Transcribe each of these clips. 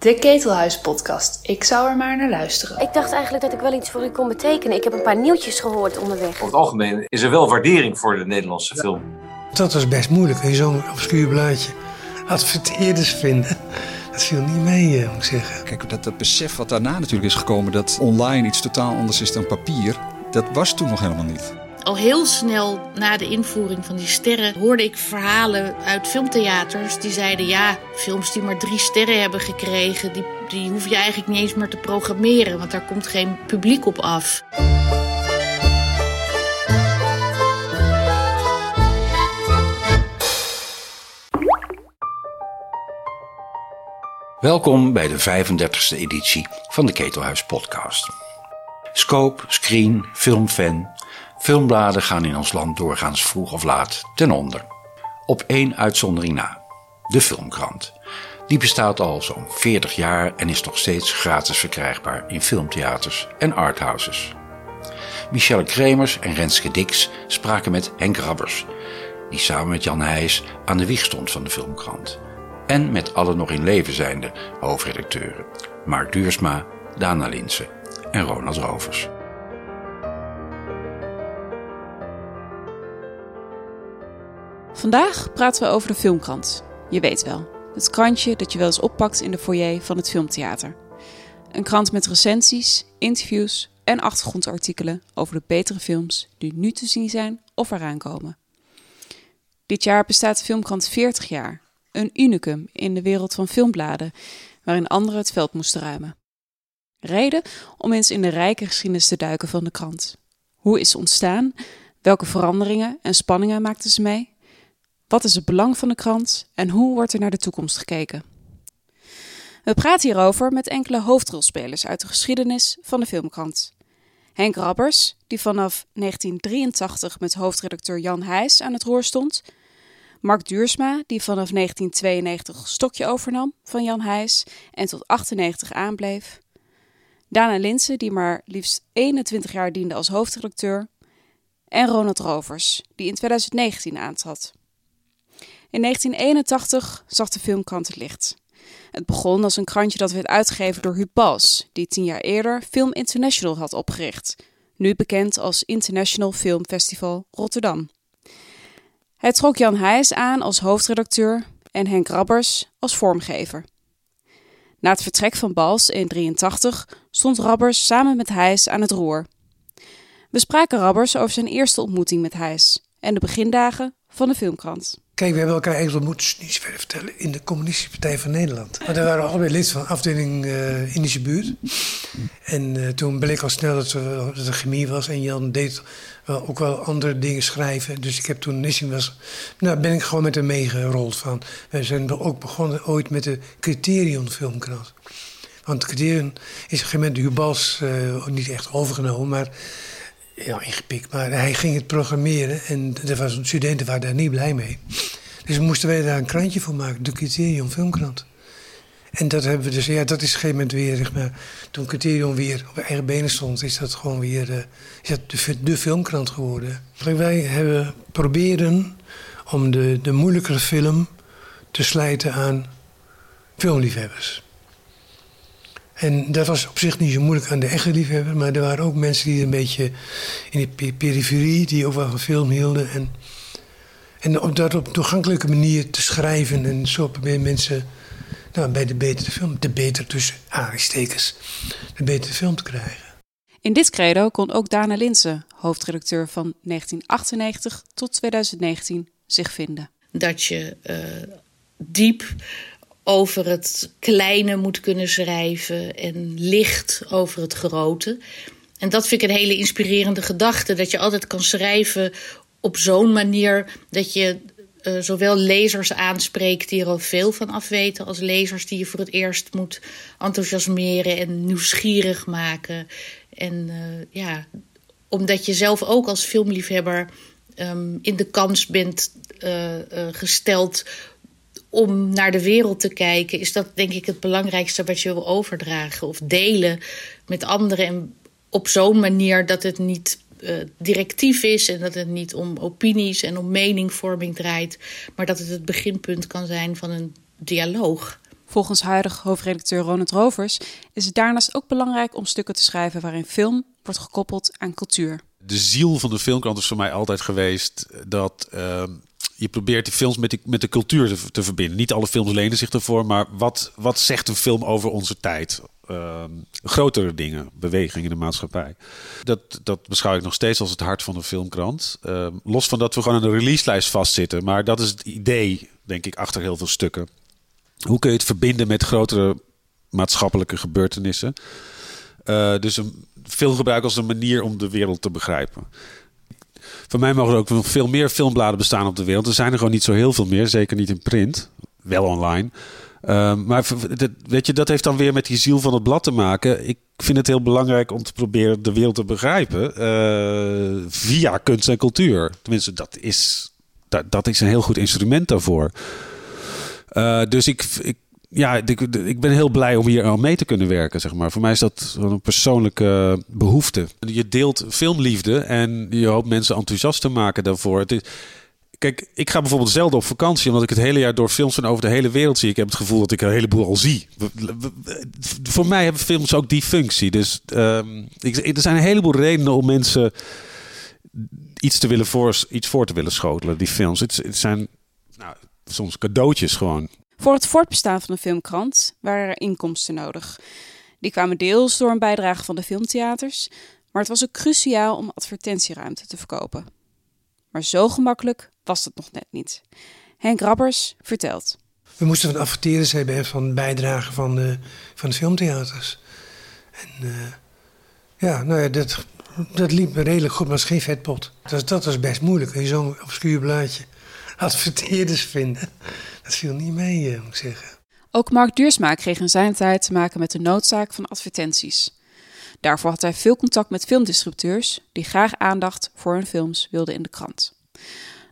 De Ketelhuis podcast. Ik zou er maar naar luisteren. Ik dacht eigenlijk dat ik wel iets voor u kon betekenen. Ik heb een paar nieuwtjes gehoord onderweg. Over het algemeen is er wel waardering voor de Nederlandse film. Dat was best moeilijk, in zo'n obscuur blaadje adverteerders vinden. Dat viel niet mee, eh, moet ik zeggen. Kijk, dat, dat besef wat daarna natuurlijk is gekomen... dat online iets totaal anders is dan papier... dat was toen nog helemaal niet. Al heel snel na de invoering van die sterren hoorde ik verhalen uit filmtheaters die zeiden: ja, films die maar drie sterren hebben gekregen, die, die hoef je eigenlijk niet eens meer te programmeren, want daar komt geen publiek op af. Welkom bij de 35e editie van de Ketelhuis Podcast. Scope, Screen, Filmfan. Filmbladen gaan in ons land doorgaans vroeg of laat ten onder. Op één uitzondering na: de Filmkrant. Die bestaat al zo'n 40 jaar en is nog steeds gratis verkrijgbaar in filmtheaters en arthouses. Michelle Kremers en Renske Dix spraken met Henk Rabbers, die samen met Jan Heijs aan de wieg stond van de Filmkrant en met alle nog in leven zijnde hoofdredacteuren Mark Duursma, Dana Linsen en Ronald Rovers. Vandaag praten we over de Filmkrant. Je weet wel, het krantje dat je wel eens oppakt in de foyer van het filmtheater. Een krant met recensies, interviews en achtergrondartikelen over de betere films die nu te zien zijn of eraan komen. Dit jaar bestaat de Filmkrant 40 jaar een unicum in de wereld van filmbladen, waarin anderen het veld moesten ruimen. Reden om eens in de rijke geschiedenis te duiken van de krant. Hoe is ze ontstaan? Welke veranderingen en spanningen maakten ze mee? Wat is het belang van de krant en hoe wordt er naar de toekomst gekeken? We praten hierover met enkele hoofdrolspelers uit de geschiedenis van de filmkrant. Henk Rabbers, die vanaf 1983 met hoofdredacteur Jan Heijs aan het roer stond, Mark Duursma, die vanaf 1992 stokje overnam van Jan Heijs en tot 98 aanbleef. Dana Linsen, die maar liefst 21 jaar diende als hoofdredacteur. En Ronald Rovers, die in 2019 aantrad. In 1981 zag de filmkrant het licht. Het begon als een krantje dat werd uitgegeven door Huub Bals, die tien jaar eerder Film International had opgericht, nu bekend als International Film Festival Rotterdam. Hij trok Jan Heijs aan als hoofdredacteur en Henk Rabbers als vormgever. Na het vertrek van Bals in 83 stond Rabbers samen met Heijs aan het roer. We spraken Rabbers over zijn eerste ontmoeting met Heijs en de begindagen van de filmkrant. Kijk, we hebben elkaar eigenlijk ontmoet, niet verder vertellen, in de Communistische Partij van Nederland. Maar daar waren we allebei lid van afdeling uh, Indische Buurt. En uh, toen bleek al snel dat, we, dat chemie was. En Jan deed ook wel andere dingen schrijven. Dus ik heb toen Nissing was, nou ben ik gewoon met hem meegerold van. We zijn ook begonnen ooit met de Criterion filmkrant. Want Criterion is op een gegeven moment de Hubals uh, niet echt overgenomen, maar ja, ingepikt. Maar hij ging het programmeren en er studenten waren daar niet blij mee. Dus moesten wij daar een krantje voor maken, de Criterion Filmkrant. En dat hebben we dus, ja, dat is op een gegeven moment weer, zeg maar, toen Criterion weer op eigen benen stond, is dat gewoon weer uh, is dat de, de, filmkrant geworden. Wij hebben proberen om de, de moeilijkere film te slijten aan filmliefhebbers. En dat was op zich niet zo moeilijk aan de echte liefhebber, maar er waren ook mensen die een beetje in de periferie, die ook wel van film hielden. En, en om dat op een toegankelijke manier te schrijven en zo proberen mensen nou, bij de betere film, de beter tussen aanstekers, de betere film te krijgen. In dit credo kon ook Dana Linsen, hoofdredacteur van 1998 tot 2019, zich vinden. Dat je uh, diep over het kleine moet kunnen schrijven en licht over het grote. En dat vind ik een hele inspirerende gedachte. Dat je altijd kan schrijven op zo'n manier dat je uh, zowel lezers aanspreekt die er al veel van afweten, als lezers die je voor het eerst moet enthousiasmeren en nieuwsgierig maken. En uh, ja, omdat je zelf ook als filmliefhebber um, in de kans bent uh, gesteld om naar de wereld te kijken, is dat denk ik het belangrijkste wat je wil overdragen of delen met anderen. En op zo'n manier dat het niet uh, directief is en dat het niet om opinies en om meningvorming draait, maar dat het het beginpunt kan zijn van een dialoog. Volgens huidig hoofdredacteur Ronald Rovers is het daarnaast ook belangrijk om stukken te schrijven waarin film wordt gekoppeld aan cultuur. De ziel van de filmkrant is voor mij altijd geweest dat uh, je probeert die films met, de cultuur te, verbinden. Niet alle films lenen zich ervoor, maar wat, wat zegt een film over onze tijd? Uh, grotere dingen, bewegingen in de maatschappij. Dat, dat beschouw ik nog steeds als het hart van de filmkrant. Uh, los van dat we gewoon aan de releaselijst vastzitten. Maar dat is het idee, denk ik, achter heel veel stukken. Hoe kun je het verbinden met grotere maatschappelijke gebeurtenissen? Uh, dus een film gebruiken als een manier om de wereld te begrijpen. Voor mij mogen er ook nog veel meer filmbladen bestaan op de wereld. Er zijn er gewoon niet zo heel veel meer, zeker niet in print. Wel online. Uh, maar weet je, dat heeft dan weer met die ziel van het blad te maken. Ik vind het heel belangrijk om te proberen de wereld te begrijpen uh, via kunst en cultuur. Tenminste, dat is, dat, dat is een heel goed instrument daarvoor. Uh, dus ik, ja, ik, ik, ben heel blij om hier al mee te kunnen werken, zeg maar. Voor mij is dat een persoonlijke behoefte. Je deelt filmliefde en je hoopt mensen enthousiast te maken daarvoor. Kijk, ik ga bijvoorbeeld zelden op vakantie, omdat ik het hele jaar door films van over de hele wereld zie. Ik heb het gevoel dat ik een heleboel al zie. Voor mij hebben films ook die functie. Dus ik, er zijn een heleboel redenen om mensen iets, te willen voor, iets voor te willen schotelen, die films. Het, het zijn nou, soms cadeautjes gewoon. Voor het voortbestaan van de filmkrant waren er inkomsten nodig. Die kwamen deels door een bijdrage van de filmtheaters, maar het was ook cruciaal om advertentieruimte te verkopen. Maar zo gemakkelijk was het nog net niet. Henk Rabbers vertelt. We moesten van adverteerders hebben van bijdragen van de, van de filmtheaters. En uh, ja, nou ja, dat, dat liep redelijk goed, maar het geen vetpot. Dat, was best moeilijk, zo'n obscuur blaadje adverteerders vinden. Dat viel niet mee, moet ik zeggen. Ook Mark Duursma kreeg in zijn tijd te maken met de noodzaak van advertenties. Daarvoor had hij veel contact met filmdistributeurs die graag aandacht voor hun films wilden in de krant.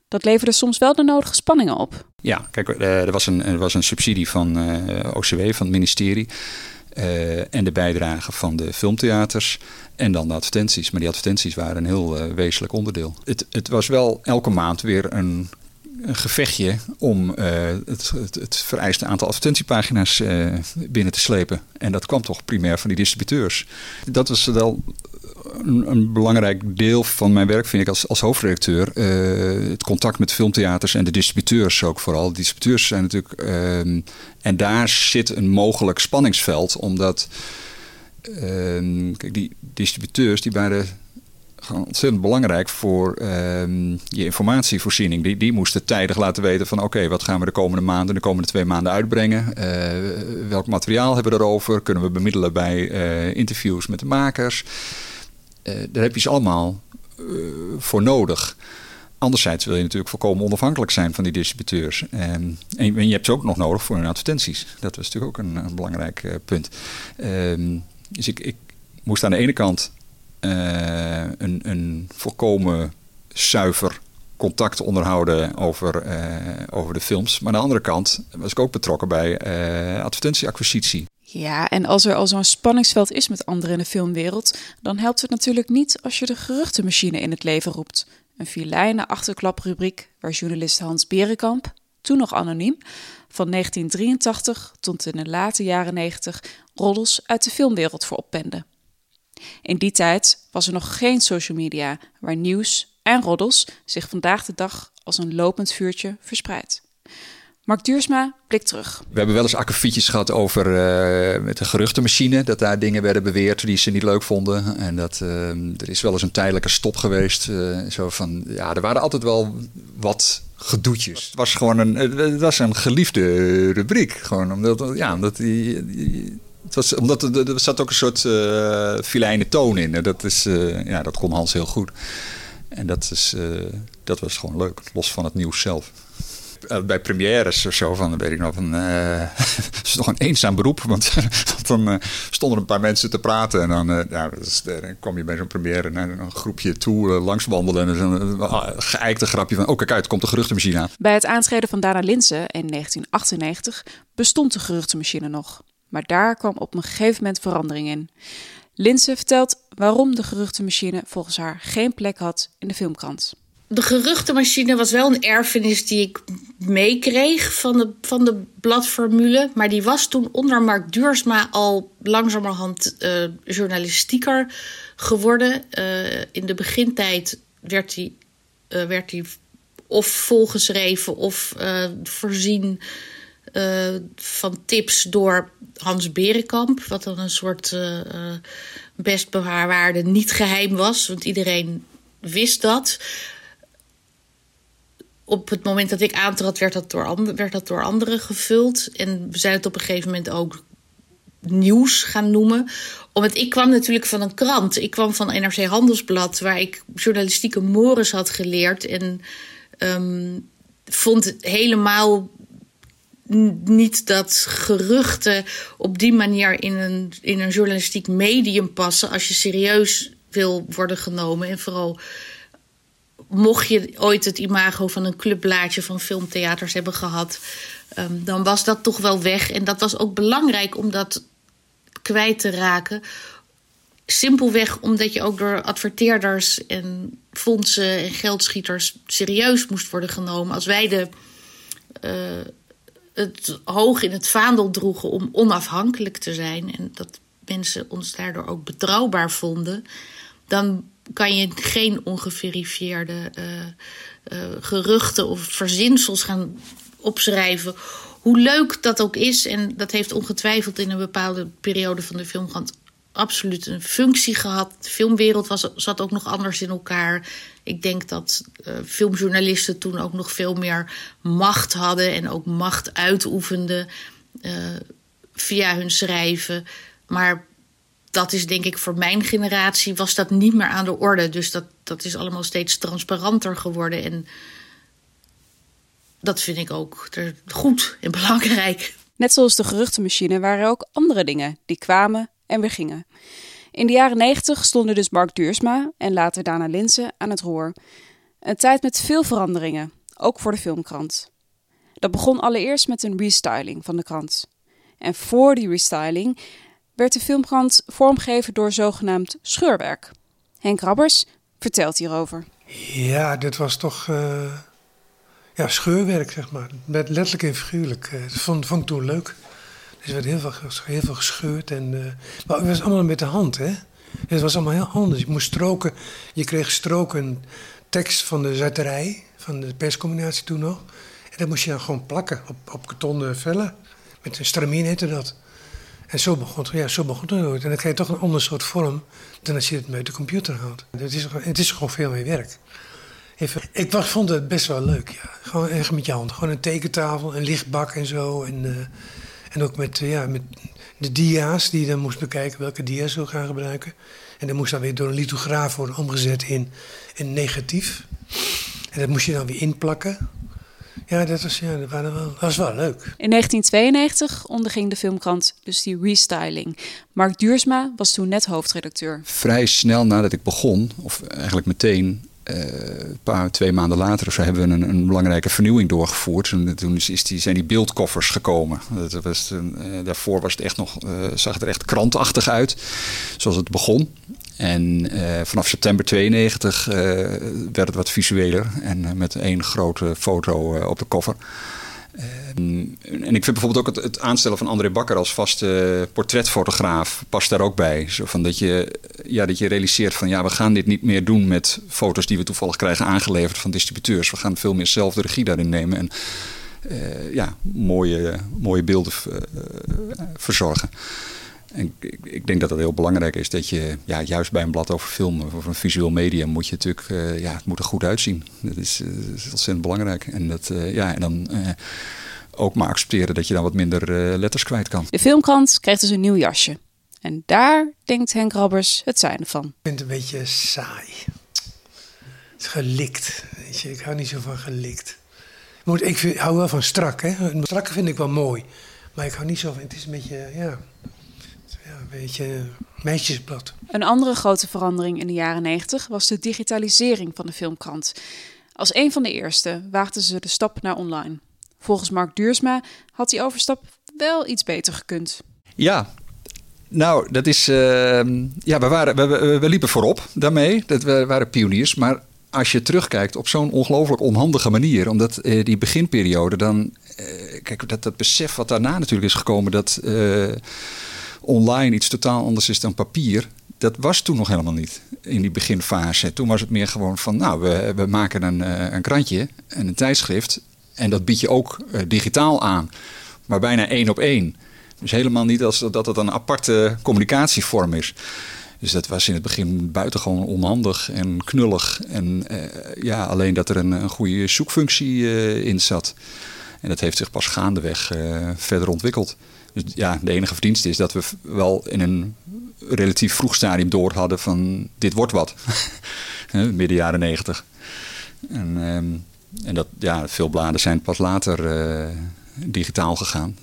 Dat leverde soms wel de nodige spanningen op. Ja, kijk, er was een, er was een subsidie van uh, OCW, van het ministerie. Uh, en de bijdrage van de filmtheaters. En dan de advertenties. Maar die advertenties waren een heel uh, wezenlijk onderdeel. Het, het was wel elke maand weer een een gevechtje om uh, het, het, het, vereiste aantal advertentiepagina's uh, binnen te slepen. En dat kwam toch primair van die distributeurs. Dat was wel een, een belangrijk deel van mijn werk, vind ik als, als hoofdredacteur. Uh, het contact met filmtheaters en de distributeurs ook vooral. De distributeurs zijn natuurlijk. Ehm, en daar zit een mogelijk spanningsveld, omdat. Ehm, kijk, die distributeurs die waren ontzettend belangrijk voor ehm, je informatievoorziening. Die, die moesten tijdig laten weten van oké, wat gaan we de komende maanden, de komende twee maanden uitbrengen? Uh, welk materiaal hebben we erover? Kunnen we bemiddelen bij uh, interviews met de makers? Uh, daar heb je ze allemaal voor nodig. Anderzijds wil je natuurlijk volkomen onafhankelijk zijn van die distributeurs. En, en je hebt ze ook nog nodig voor hun advertenties. Dat was natuurlijk ook een, belangrijk punt. Ehm, dus ik, ik moest aan de ene kant een, een volkomen zuiver contact onderhouden over, uh, over de films. Maar aan de andere kant was ik ook betrokken bij uh, advertentieacquisitie. Ja, en als er al zo'n spanningsveld is met anderen in de filmwereld, dan helpt het natuurlijk niet als je de geruchtenmachine in het leven roept. Een vierlijnen achterklaprubriek waar journalist Hans Berenkamp, toen nog anoniem, van 1983 tot in de late jaren 90 roddels uit de filmwereld voor oppende. In die tijd was er nog geen social media waar nieuws en roddels zich vandaag de dag als een lopend vuurtje verspreidt. Mark Duursma blikt terug. We hebben wel eens akkefietjes gehad over uh, met de geruchtenmachine. Dat daar dingen werden beweerd die ze niet leuk vonden. En dat uh, er is wel eens een tijdelijke stop geweest. Uh, zo van, ja, er waren altijd wel wat gedoetjes. Het was gewoon een, het was een geliefde rubriek. Gewoon omdat, ja, omdat die het omdat er, zat ook een soort uh, toon in. Dat, is, uh, ja, dat kon Hans heel goed. En dat, is, uh, dat was gewoon leuk, los van het nieuws zelf. bij premières of zo, van, weet ik nog, van, het is toch een eenzaam beroep. Want, dan stonden een paar mensen te praten. En dan, ja, dus, dan kwam je bij zo'n première naar een groepje toe langs wandelen. En een geëikte grapje van, oh kijk uit, komt de geruchtenmachine aan. Bij het aantreden van Dana Linsen in 1998 bestond de geruchtenmachine nog. Maar daar kwam op een gegeven moment verandering in. Linse vertelt waarom de geruchtenmachine volgens haar geen plek had in de filmkrant. de geruchtenmachine was wel een erfenis die ik meekreeg van de, van de bladformule. Maar die was toen onder Mark Duursma al langzamerhand uh, journalistieker geworden. Uh, in de begintijd werd hij, uh, werd hij of volgeschreven of voorzien van tips door Hans Berenkamp. Wat dan een soort best bewaarwaarde niet geheim was. Want iedereen wist dat op het moment dat ik aantrad, werd dat, door werd dat door anderen gevuld. En we zijn het op een gegeven moment ook nieuws gaan noemen. Omdat ik kwam natuurlijk van een krant. Ik kwam van NRC Handelsblad, waar ik journalistieke mores had geleerd. En um, vond het helemaal niet dat geruchten op die manier in een, in een journalistiek medium passen. Als je serieus wil worden genomen. En vooral mocht je ooit het imago van een clubblaadje van filmtheaters hebben gehad, um, dan was dat toch wel weg. En dat was ook belangrijk om dat kwijt te raken. Simpelweg omdat je ook door adverteerders en fondsen en geldschieters serieus moest worden genomen. Als wij de, uh, het hoog in het vaandel droegen om onafhankelijk te zijn en dat mensen ons daardoor ook betrouwbaar vonden, dan kan je geen ongeverifieerde uh, uh, geruchten of verzinsels gaan opschrijven. Hoe leuk dat ook is, en dat heeft ongetwijfeld in een bepaalde periode van de filmgrond absoluut een functie gehad. De filmwereld was, zat ook nog anders in elkaar. Ik denk dat uh, filmjournalisten toen ook nog veel meer macht hadden en ook macht uitoefenden uh, via hun schrijven. Maar dat is denk ik voor mijn generatie was dat niet meer aan de orde. Dus dat, dat is allemaal steeds transparanter geworden. En dat vind ik ook goed en belangrijk. Net zoals de geruchtenmachine waren er ook andere dingen die kwamen en weer gingen. In de jaren 90 stonden dus Mark Duursma en later Dana Linsen aan het roer. Een tijd met veel veranderingen, ook voor de filmkrant. Dat begon allereerst met een restyling van de krant. En voor die restyling werd de filmkrant vormgegeven door zogenaamd scheurwerk. Henk Rabbers vertelt hierover. Ja, dit was toch uh, ja, scheurwerk, zeg maar. Met letterlijk en figuurlijk. Dat vond, vond ik toen leuk. Dus er werd heel veel, gescheurd. En, uh, maar het was allemaal met de hand, hè. Het was allemaal heel anders. Je moest stroken. Je kreeg stroken tekst van de zetterij, van de perscombinatie toen nog. En dat moest je dan gewoon plakken op, op kartonnen vellen. Met een stramien heette dat. En zo begon, het, ja, zo begon het. En dan krijg je toch een ander soort vorm dan als je het met de computer houdt. Het is, het is gewoon veel meer werk. Even, ik was, vond het best wel leuk, ja. Gewoon echt met je hand. Gewoon een tekentafel, een lichtbak en zo. En, uh, en ook met, ja, met de dia's die je dan moest bekijken welke dia's we gaan gebruiken. En dat moest dan weer door een lithograaf worden omgezet in een negatief. En dat moest je dan weer inplakken. Ja, dat was, ja, dat, waren wel, dat was wel leuk. In 1992 onderging de filmkrant dus die restyling. Mark Duursma was toen net hoofdredacteur. Vrij snel nadat ik begon, of eigenlijk meteen, een paar, twee maanden later zo, hebben we een, een belangrijke vernieuwing doorgevoerd. Toen, is die, zijn die beeldkoffers gekomen. Dat was, uh, daarvoor was het echt nog, uh, zag het er echt krantachtig uit, zoals het begon. En vanaf september 92 uh, werd het wat visueler en met één grote foto op de koffer. En ik vind bijvoorbeeld ook het, aanstellen van André Bakker als vaste portretfotograaf past daar ook bij. Zo van dat, je, ja, dat je realiseert van ja, we gaan dit niet meer doen met foto's die we toevallig krijgen aangeleverd van distributeurs. We gaan veel meer zelf de regie daarin nemen en ja, mooie, mooie beelden verzorgen. En ik, ik, denk dat het heel belangrijk is dat je, ja, juist bij een blad over film of een visueel medium, moet je natuurlijk, uh, ja, het moet er goed uitzien. Dat is, uh, dat is ontzettend belangrijk. En, dat, uh, ja, en dan ook maar accepteren dat je dan wat minder letters kwijt kan. De filmkrant krijgt dus een nieuw jasje. En daar denkt Henk Rabbers het zijne van. Ik vind het een beetje saai. Het is gelikt. Weet je, ik hou niet zo van gelikt. Moet, ik vind, hou wel van strak. Hè? Strakke vind ik wel mooi. Maar ik hou niet zo van. Het is een beetje, ja een beetje meisjesblad. Een andere grote verandering in de jaren 90 was de digitalisering van de filmkrant. Als een van de eerste waagden ze de stap naar online. Volgens Mark Duursma had die overstap wel iets beter gekund. Ja, nou, dat is. Uh, ja, we, waren, we, we, we, liepen voorop daarmee. Dat we waren pioniers. Maar als je terugkijkt op zo'n ongelooflijk onhandige manier. Omdat eh, die beginperiode dan. Eh, kijk, dat, dat besef wat daarna natuurlijk is gekomen. dat eh, online iets totaal anders is dan papier. Dat was toen nog helemaal niet in die beginfase. Toen was het meer gewoon van. Nou, we, we maken een, eh, een krantje en een tijdschrift. En dat bied je ook eh, digitaal aan. Maar bijna één op één. Dus helemaal niet als dat het een aparte communicatievorm is. Dus dat was in het begin buitengewoon onhandig en knullig. En eh, ja, alleen dat er een, een goede zoekfunctie in zat. En dat heeft zich pas gaandeweg eh, verder ontwikkeld. Dus ja, de enige verdienste is dat we wel in een relatief vroeg stadium door hadden van dit wordt wat. Hè, Midden jaren negentig. En, ehm, en dat, ja, veel bladen zijn pas later eh, digitaal gegaan.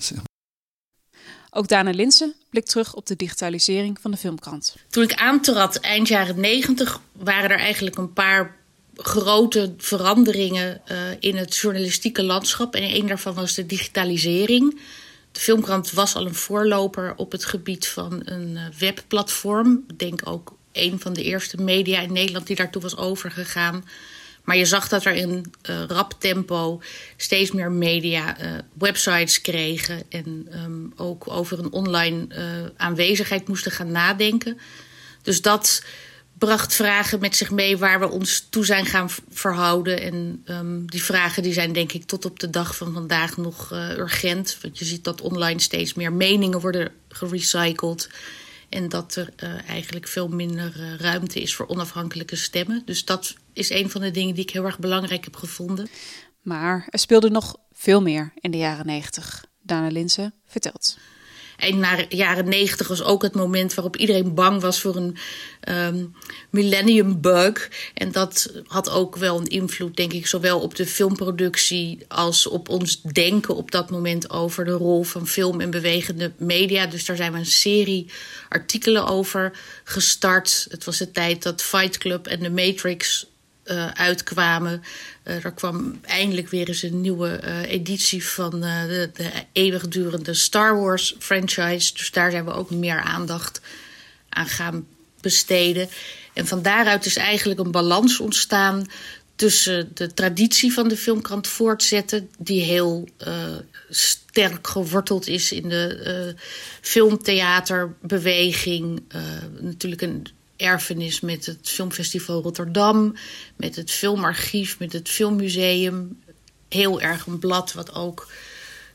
Ook Dana Linsen blikt terug op de digitalisering van de filmkrant. Toen ik aantrad eind jaren 90 waren er eigenlijk een paar grote veranderingen uh, in het journalistieke landschap. En een daarvan was de digitalisering. De filmkrant was al een voorloper op het gebied van een uh, webplatform. Ik denk ook een van de eerste media in Nederland die daartoe was overgegaan. Maar je zag dat er in uh, rap tempo steeds meer media websites kregen. En um, ook over een online aanwezigheid moesten gaan nadenken. Dus dat bracht vragen met zich mee waar we ons toe zijn gaan verhouden. En um, die vragen die zijn denk ik tot op de dag van vandaag nog urgent. Want je ziet dat online steeds meer meningen worden gerecycled. En dat er uh, eigenlijk veel minder uh, ruimte is voor onafhankelijke stemmen. Dus dat is een van de dingen die ik heel erg belangrijk heb gevonden. Maar er speelde nog veel meer in de jaren negentig. Dana Linsen vertelt. En na de jaren negentig was ook het moment waarop iedereen bang was voor een um, millennium bug. En dat had ook wel een invloed, denk ik, zowel op de filmproductie als op ons denken op dat moment over de rol van film en bewegende media. Dus daar zijn we een serie artikelen over gestart. Het was de tijd dat Fight Club en The Matrix uh, uitkwamen. Uh, er kwam eindelijk weer eens een nieuwe uh, editie van de, de eeuwigdurende Star Wars franchise. Dus daar zijn we ook meer aandacht aan gaan besteden. En van daaruit is eigenlijk een balans ontstaan tussen de traditie van de filmkrant voortzetten, die heel sterk geworteld is in de filmtheaterbeweging. natuurlijk een erfenis met het Filmfestival Rotterdam, met het Filmarchief, met het Filmmuseum. Heel erg een blad wat ook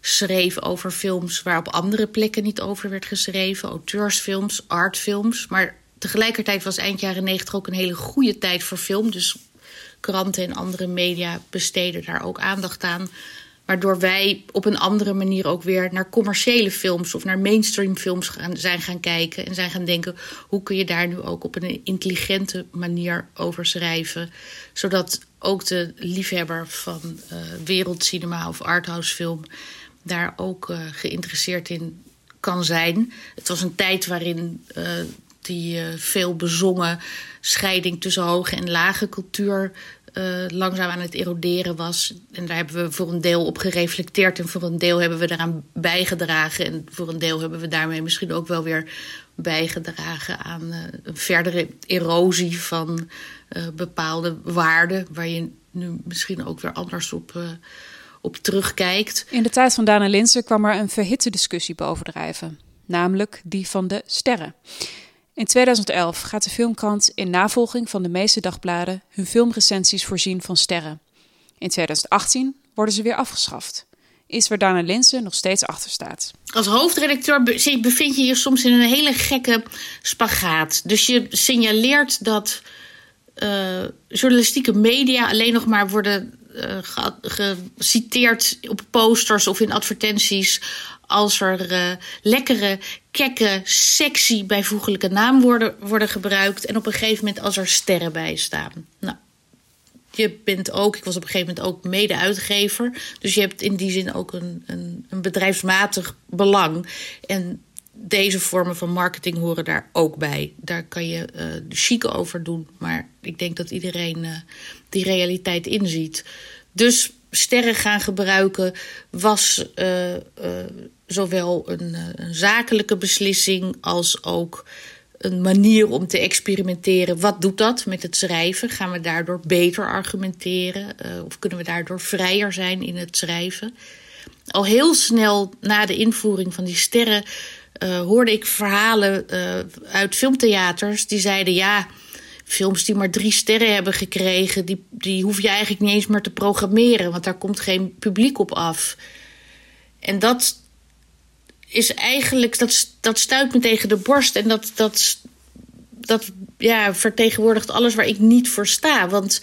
schreef over films waar op andere plekken niet over werd geschreven. Auteursfilms, artfilms. Maar tegelijkertijd was eind jaren negentig ook een hele goede tijd voor film. Dus kranten en andere media besteden daar ook aandacht aan. Waardoor wij op een andere manier ook weer naar commerciële films of naar mainstream films gaan, zijn gaan kijken. En zijn gaan denken: hoe kun je daar nu ook op een intelligente manier over schrijven. Zodat ook de liefhebber van uh, wereldcinema of arthouse film daar ook uh, geïnteresseerd in kan zijn. Het was een tijd waarin uh, die veel bezongen scheiding tussen hoge en lage cultuur uh, langzaam aan het eroderen was. En daar hebben we voor een deel op gereflecteerd en voor een deel hebben we daaraan bijgedragen. En voor een deel hebben we daarmee misschien ook wel weer bijgedragen aan uh, een verdere erosie van uh, bepaalde waarden, waar je nu misschien ook weer anders op, op terugkijkt. In de tijd van Dana Linsen kwam er een verhitte discussie bovendrijven, namelijk die van de sterren. In 2011 gaat de filmkrant in navolging van de meeste dagbladen hun filmrecensies voorzien van sterren. In 2018 worden ze weer afgeschaft. Is waar Dana Linsen nog steeds achter staat. Als hoofdredacteur bevind je je soms in een hele gekke spagaat. Dus je signaleert dat uh, journalistieke media alleen nog maar worden uh, geciteerd op posters of in advertenties als er uh, lekkere, kekke, sexy bijvoeglijke naamwoorden worden gebruikt. En op een gegeven moment als er sterren bij staan. Nou, je bent ook, ik was op een gegeven moment ook mede-uitgever. Dus je hebt in die zin ook een, een, een bedrijfsmatig belang. En deze vormen van marketing horen daar ook bij. Daar kan je uh, chic over doen. Maar ik denk dat iedereen uh, die realiteit inziet. Dus sterren gaan gebruiken was zowel een, een, zakelijke beslissing als ook een manier om te experimenteren. Wat doet dat met het schrijven? Gaan we daardoor beter argumenteren? Uh, of kunnen we daardoor vrijer zijn in het schrijven? Al heel snel na de invoering van die sterren uh, hoorde ik verhalen uit filmtheaters die zeiden: ja, films die maar drie sterren hebben gekregen, die, die hoef je eigenlijk niet eens meer te programmeren, want daar komt geen publiek op af. En dat is eigenlijk, dat, dat stuit me tegen de borst en dat, dat, dat ja, vertegenwoordigt alles waar ik niet voor sta. Want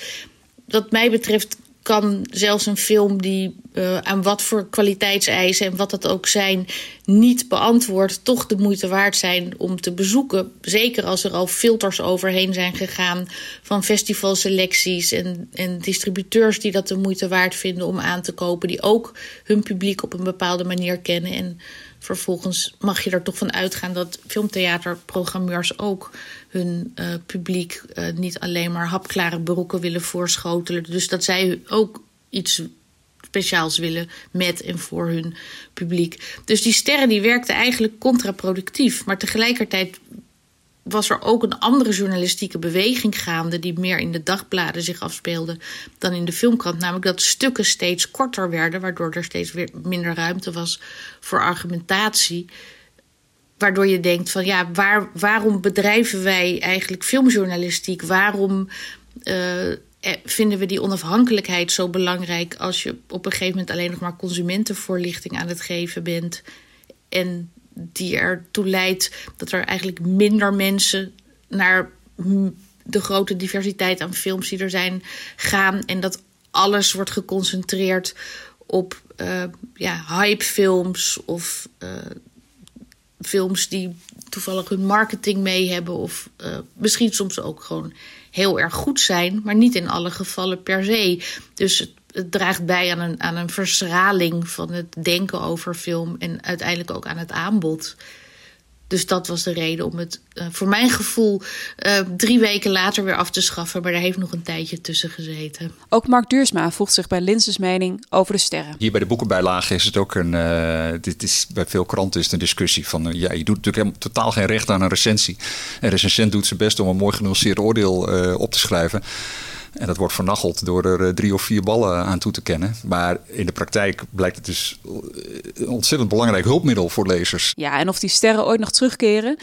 wat mij betreft kan zelfs een film die uh, aan wat voor kwaliteitseisen en wat dat ook zijn niet beantwoord, toch de moeite waard zijn om te bezoeken. Zeker als er al filters overheen zijn gegaan van festivalselecties en, en distributeurs die dat de moeite waard vinden om aan te kopen, die ook hun publiek op een bepaalde manier kennen. En vervolgens mag je er toch van uitgaan dat filmtheaterprogrammeurs ook hun uh, publiek uh, niet alleen maar hapklare broeken willen voorschotelen. Dus dat zij ook iets speciaals willen met en voor hun publiek. Dus die sterren die werkten eigenlijk contraproductief. Maar tegelijkertijd was er ook een andere journalistieke beweging gaande... die meer in de dagbladen zich afspeelde dan in de filmkrant. Namelijk dat stukken steeds korter werden... waardoor er steeds weer minder ruimte was voor argumentatie waardoor je denkt van ja, waar, waarom bedrijven wij eigenlijk filmjournalistiek? Waarom uh, vinden we die onafhankelijkheid zo belangrijk als je op een gegeven moment alleen nog maar consumentenvoorlichting aan het geven bent? En die ertoe leidt dat er eigenlijk minder mensen naar de grote diversiteit aan films die er zijn gaan. En dat alles wordt geconcentreerd op uh, ja, hypefilms of uh, films die toevallig hun marketing mee hebben. Of uh, misschien soms ook gewoon heel erg goed zijn, maar niet in alle gevallen per se. Dus het, het draagt bij aan een, aan een verschraling van het denken over film en uiteindelijk ook aan het aanbod. Dus dat was de reden om het uh, voor mijn gevoel uh, drie weken later weer af te schaffen. Maar daar heeft nog een tijdje tussen gezeten. Ook Mark Duursma voegt zich bij Linses mening over de sterren. Hier bij de boekenbijlage is het ook een. Uh, dit is, bij veel kranten is het een discussie van. ja, je doet natuurlijk helemaal, totaal geen recht aan een recensie. Een recensent doet zijn best om een mooi genuanceerd oordeel op te schrijven. En dat wordt vernacheld door er eh, drie of vier ballen aan toe te kennen. Maar in de praktijk blijkt het dus een ontzettend belangrijk hulpmiddel voor lezers. Ja, en of die sterren ooit nog terugkeren.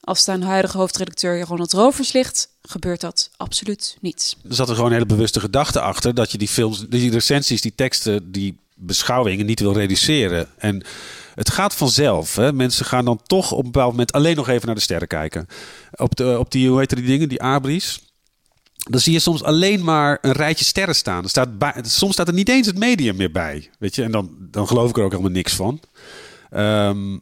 Als het aan huidige hoofdredacteur Ronald Rovers ligt, gebeurt dat absoluut niet. Er zat er gewoon een hele bewuste gedachte achter dat je die films, die recensies, die teksten, die beschouwingen niet wil reduceren. En het gaat vanzelf. Hè? Mensen gaan dan toch op een bepaald moment alleen nog even naar de sterren kijken. Op, de, op die, hoe heet die dingen, die abris dan zie je soms alleen maar een rijtje sterren staan. Er staat soms staat er niet eens het medium meer bij. Weet je, en dan, dan geloof ik er ook helemaal niks van. Um,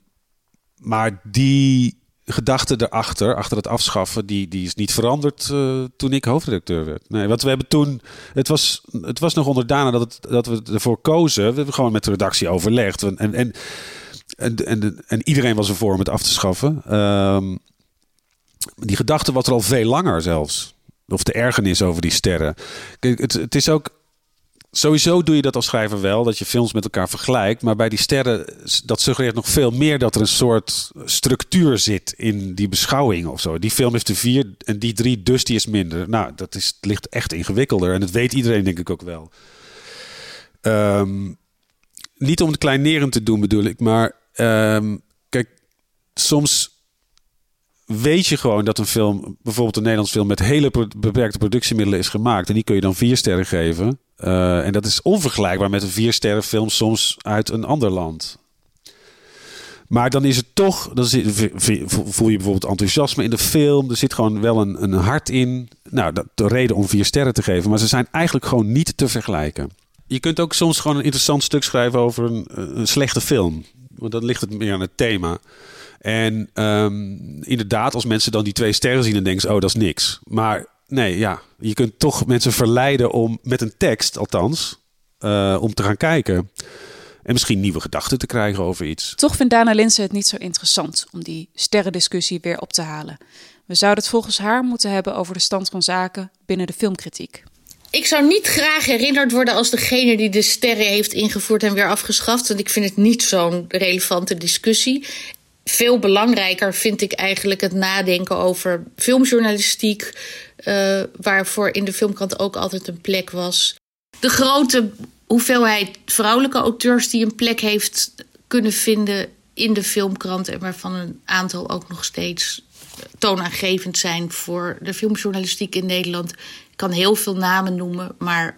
maar die gedachte erachter, achter het afschaffen, die, die is niet veranderd uh, toen ik hoofdredacteur werd. Nee, want we hebben toen, het was, het was nog onderdaan dat, dat we ervoor kozen. We hebben gewoon met de redactie overlegd. En, en, en, en, en, iedereen was ervoor om het af te schaffen. Um, die gedachte was er al veel langer zelfs. Of de ergernis over die sterren. Het, het is ook. Sowieso doe je dat als schrijver wel, dat je films met elkaar vergelijkt. Maar bij die sterren, dat suggereert nog veel meer dat er een soort structuur zit in die beschouwing of zo. Die film heeft er vier en die drie, dus die is minder. Nou, dat is, ligt echt ingewikkelder. En dat weet iedereen denk ik ook wel. Um, niet om het kleinerend te doen bedoel ik, maar um, kijk, soms weet je gewoon dat een film, bijvoorbeeld een Nederlands film met hele beperkte productiemiddelen is gemaakt. En die kun je dan vier sterren geven. Uh, en dat is onvergelijkbaar met een vier sterren film soms uit een ander land. Maar dan is het toch, dan voel je bijvoorbeeld enthousiasme in de film. Er zit gewoon wel een, een hart in. Nou, de reden om vier sterren te geven. Maar ze zijn eigenlijk gewoon niet te vergelijken. Je kunt ook soms gewoon een interessant stuk schrijven over een slechte film. Want dan ligt het meer aan het thema. En um, inderdaad, als mensen dan die twee sterren zien, dan denken ze, oh, dat is niks. Maar nee, ja, je kunt toch mensen verleiden om, met een tekst althans, uh, om te gaan kijken. En misschien nieuwe gedachten te krijgen over iets. Toch vindt Dana Linsen het niet zo interessant om die sterrendiscussie weer op te halen. We zouden het volgens haar moeten hebben over de stand van zaken binnen de filmkritiek. Ik zou niet graag herinnerd worden als degene die de sterren heeft ingevoerd en weer afgeschaft. Want ik vind het niet zo'n relevante discussie. Veel belangrijker vind ik eigenlijk het nadenken over filmjournalistiek, uh, waarvoor in de filmkrant ook altijd een plek was. De grote hoeveelheid vrouwelijke auteurs die een plek heeft kunnen vinden in de filmkrant en waarvan een aantal ook nog steeds toonaangevend zijn voor de filmjournalistiek in Nederland. Ik kan heel veel namen noemen, maar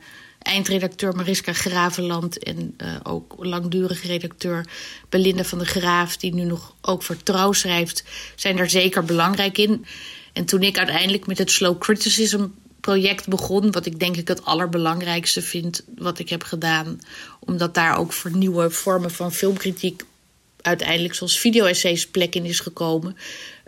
eindredacteur Mariska Gravenland en uh, ook langdurig redacteur Belinda van der Graaf, die nu nog ook voor Trouw schrijft, zijn daar zeker belangrijk in. En toen ik uiteindelijk met het Slow Criticism project begon, wat ik denk ik het allerbelangrijkste vind wat ik heb gedaan, omdat daar ook voor nieuwe vormen van filmkritiek uiteindelijk zoals video-essays plek in is gekomen.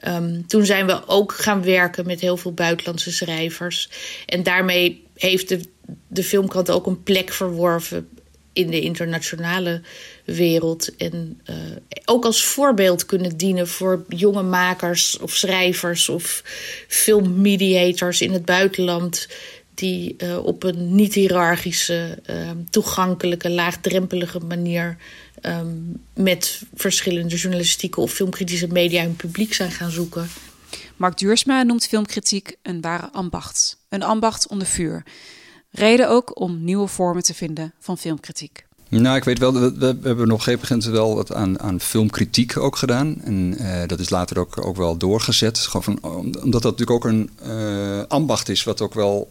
Um, toen zijn we ook gaan werken met heel veel buitenlandse schrijvers. En daarmee heeft de, de filmkrant ook een plek verworven in de internationale wereld. En uh, ook als voorbeeld kunnen dienen voor jonge makers of schrijvers of filmmediators in het buitenland. Die uh, op een niet-hierarchische, uh, toegankelijke, laagdrempelige manier um, met verschillende journalistieke of filmkritische media hun publiek zijn gaan zoeken. Mark Duursma noemt filmkritiek een ware ambacht. Een ambacht onder vuur. Reden ook om nieuwe vormen te vinden van filmkritiek. Nou, ik weet wel, we, hebben op een gegeven moment wel wat aan, aan filmkritiek ook gedaan. En uh, dat is later ook, ook wel doorgezet. Gewoon van, omdat dat natuurlijk ook een uh, ambacht is wat ook wel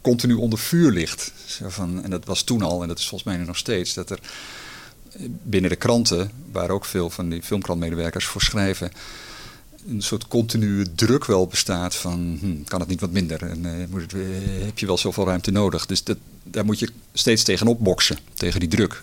continu onder vuur ligt. Van, en dat was toen al, en dat is volgens mij nog steeds, dat er binnen de kranten, waar ook veel van die filmkrantmedewerkers voor schrijven, een soort continue druk wel bestaat van hm, kan het niet wat minder en uh, moet het, heb je wel zoveel ruimte nodig. Dus dat, daar moet je steeds tegenop boksen, tegen die druk.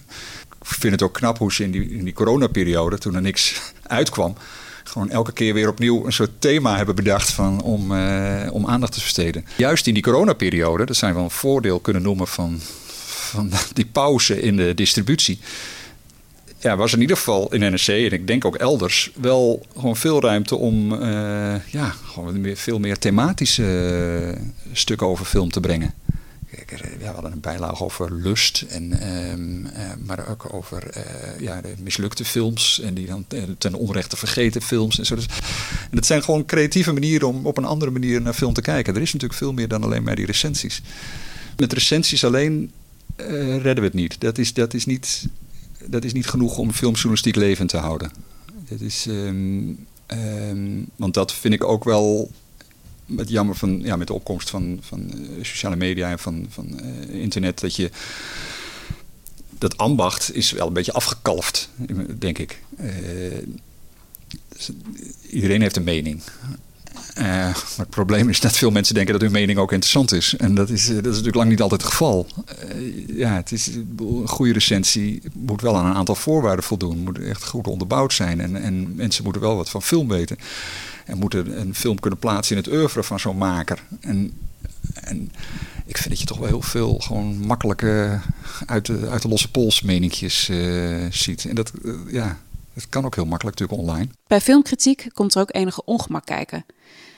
Ik vind het ook knap hoe ze in die, in die coronaperiode, toen er niks uitkwam, gewoon elke keer weer opnieuw een soort thema hebben bedacht van, om, uh, om aandacht te besteden. Juist in die coronaperiode, dat zijn we een voordeel kunnen noemen van, van die pauze in de distributie ja, was in ieder geval in NRC en ik denk ook elders wel gewoon veel ruimte om uh, ja, gewoon meer, veel meer thematische uh, stukken over film te brengen. Ja, we hadden een bijlage over lust, en, uh, maar ook over ja, de mislukte films en die dan ten onrechte vergeten films. En, zo. Dus, en dat zijn gewoon creatieve manieren om op een andere manier naar film te kijken. Er is natuurlijk veel meer dan alleen maar die recensies. Met recensies alleen redden we het niet. Dat is, dat is niet dat is niet genoeg om filmjournalistiek levend te houden. Dat is, um, um, want dat vind ik ook wel het jammer van, ja, met de opkomst van, van uh, sociale media en van, van uh, internet. Dat je dat ambacht is wel een beetje afgekalfd, denk ik. Uh, iedereen heeft een mening. Maar het probleem is dat veel mensen denken dat hun mening ook interessant is. En dat is, uh, dat is natuurlijk lang niet altijd het geval. Uh, ja, het is, een goede recensie moet wel aan een aantal voorwaarden voldoen. Moet echt goed onderbouwd zijn. En, en mensen moeten wel wat van film weten. En moeten een film kunnen plaatsen in het oeuvre van zo'n maker. En, en ik vind dat je toch wel heel veel gewoon makkelijke uit de, uit de losse pols meningjes ziet. En dat, ja, dat kan ook heel makkelijk natuurlijk online. Bij filmkritiek komt er ook enige ongemak kijken.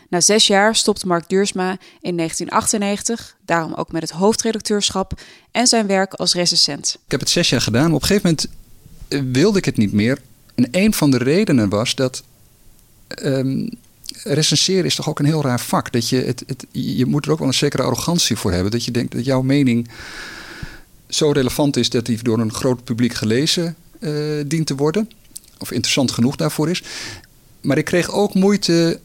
Na zes jaar stopt Mark Duursma in 1998, daarom ook met het hoofdredacteurschap en zijn werk als recensent. Ik heb het zes jaar gedaan, maar op een gegeven moment eh, wilde ik het niet meer. En een van de redenen was dat um, recenseren is toch ook een heel raar vak. Dat je, het, het, je moet er ook wel een zekere arrogantie voor hebben. Dat je denkt dat jouw mening zo relevant is dat die door een groot publiek gelezen uh, dient te worden. Of interessant genoeg daarvoor is. Maar ik kreeg ook moeite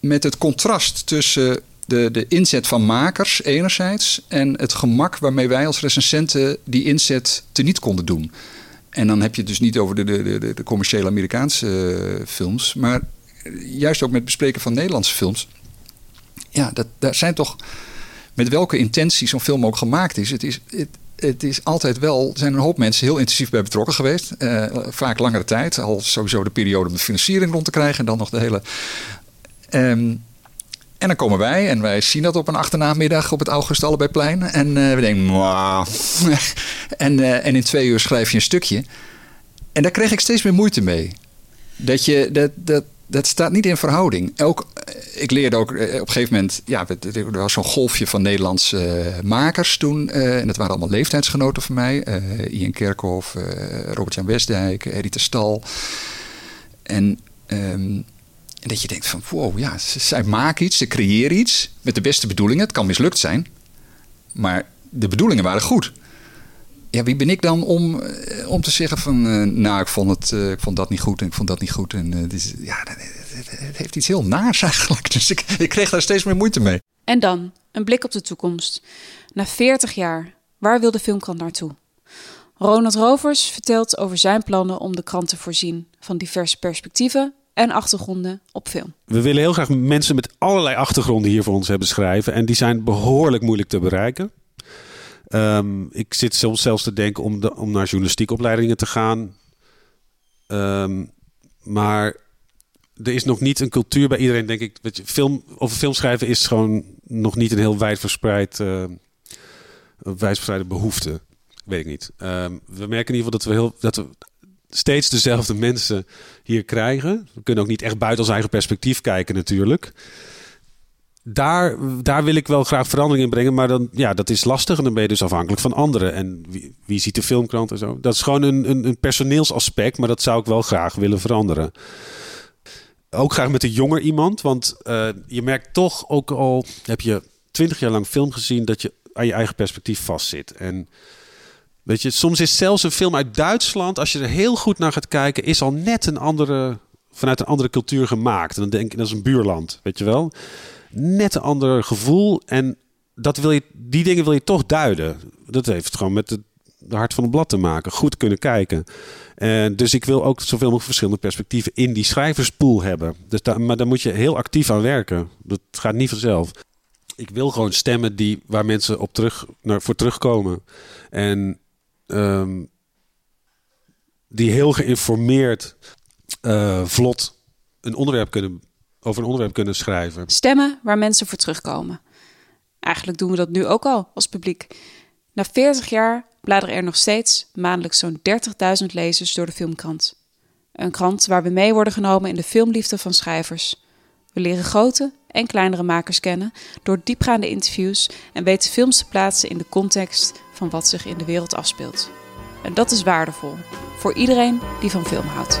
met het contrast tussen de, de inzet van makers enerzijds en het gemak waarmee wij als recensenten die inzet teniet konden doen. En dan heb je het dus niet over de, de, de, de commerciële Amerikaanse uh, films, maar juist ook met het bespreken van Nederlandse films. Ja, dat, daar zijn toch met welke intentie zo'n film ook gemaakt is. Het is, het, het is altijd wel, er zijn een hoop mensen heel intensief bij betrokken geweest. Uh, vaak langere tijd. Al sowieso de periode om de financiering rond te krijgen. En dan nog de hele Um, en dan komen wij en wij zien dat op een achternamiddag op het August Allebijplein. En uh, we denken, en, uh, en in twee uur schrijf je een stukje. En daar kreeg ik steeds meer moeite mee. Dat, je, dat, dat, dat staat niet in verhouding. Ook, ik leerde ook op een gegeven moment, ja, er was zo'n golfje van Nederlandse uh, makers toen. en dat waren allemaal leeftijdsgenoten van mij. Ian Kerkhoff, Robert-Jan Westdijk, Edith Stal. En Ehm, en dat je denkt van, wow, ja, zij maken iets, ze creëren iets met de beste bedoelingen. Het kan mislukt zijn, maar de bedoelingen waren goed. Ja, wie ben ik dan om, eh, om te zeggen van, eh, nou, ik vond, het, eh, ik vond dat niet goed en ik vond dat niet goed. En eh, dit is, ja, het, heeft iets heel naars eigenlijk. Dus ik, ik kreeg daar steeds meer moeite mee. En dan een blik op de toekomst. Na 40 jaar, waar wil de filmkrant naartoe? Ronald Rovers vertelt over zijn plannen om de krant te voorzien van diverse perspectieven en achtergronden op film. We willen heel graag mensen met allerlei achtergronden hier voor ons hebben schrijven. En die zijn behoorlijk moeilijk te bereiken. Ehm, ik zit soms zelfs te denken om, de, om naar journalistiekopleidingen te gaan. Ehm, maar er is nog niet een cultuur bij iedereen, denk ik. Film, over film schrijven is gewoon nog niet een heel wijdverspreid, eh wijdverspreide behoefte. Weet ik niet. Ehm, we merken in ieder geval dat we, heel, dat we steeds dezelfde mensen hier krijgen. We kunnen ook niet echt buiten ons eigen perspectief kijken natuurlijk. Daar, daar wil ik wel graag verandering in brengen. Maar dan, ja, dat is lastig. En dan ben je dus afhankelijk van anderen. En wie, wie ziet de filmkrant en zo. Dat is gewoon een, een, een personeelsaspect. Maar dat zou ik wel graag willen veranderen. Ook graag met een jonger iemand. Want eh, je merkt toch ook al... Heb je twintig jaar lang film gezien... dat je aan je eigen perspectief vastzit. En Weet je, soms is zelfs een film uit Duitsland, als je er heel goed naar gaat kijken, is al net een andere, vanuit een andere cultuur gemaakt. En dan denk je, dat is een buurland, weet je wel. Net een ander gevoel. En dat wil je, die dingen wil je toch duiden. Dat heeft gewoon met het hart van het blad te maken. Goed kunnen kijken. En dus ik wil ook zoveel mogelijk verschillende perspectieven in die schrijverspool hebben. Dus maar daar moet je heel actief aan werken. Dat gaat niet vanzelf. Ik wil gewoon stemmen die, waar mensen op terug, naar, voor terugkomen. En ehm, die heel geïnformeerd, eh, vlot een onderwerp kunnen, over een onderwerp kunnen schrijven. Stemmen waar mensen voor terugkomen. Eigenlijk doen we dat nu ook al als publiek. Na 40 jaar bladeren er nog steeds maandelijks zo'n 30.000 lezers door de filmkrant. Een krant waar we mee worden genomen in de filmliefde van schrijvers. We leren grote en kleinere makers kennen door diepgaande interviews en weten films te plaatsen in de context van wat zich in de wereld afspeelt. En dat is waardevol voor iedereen die van film houdt.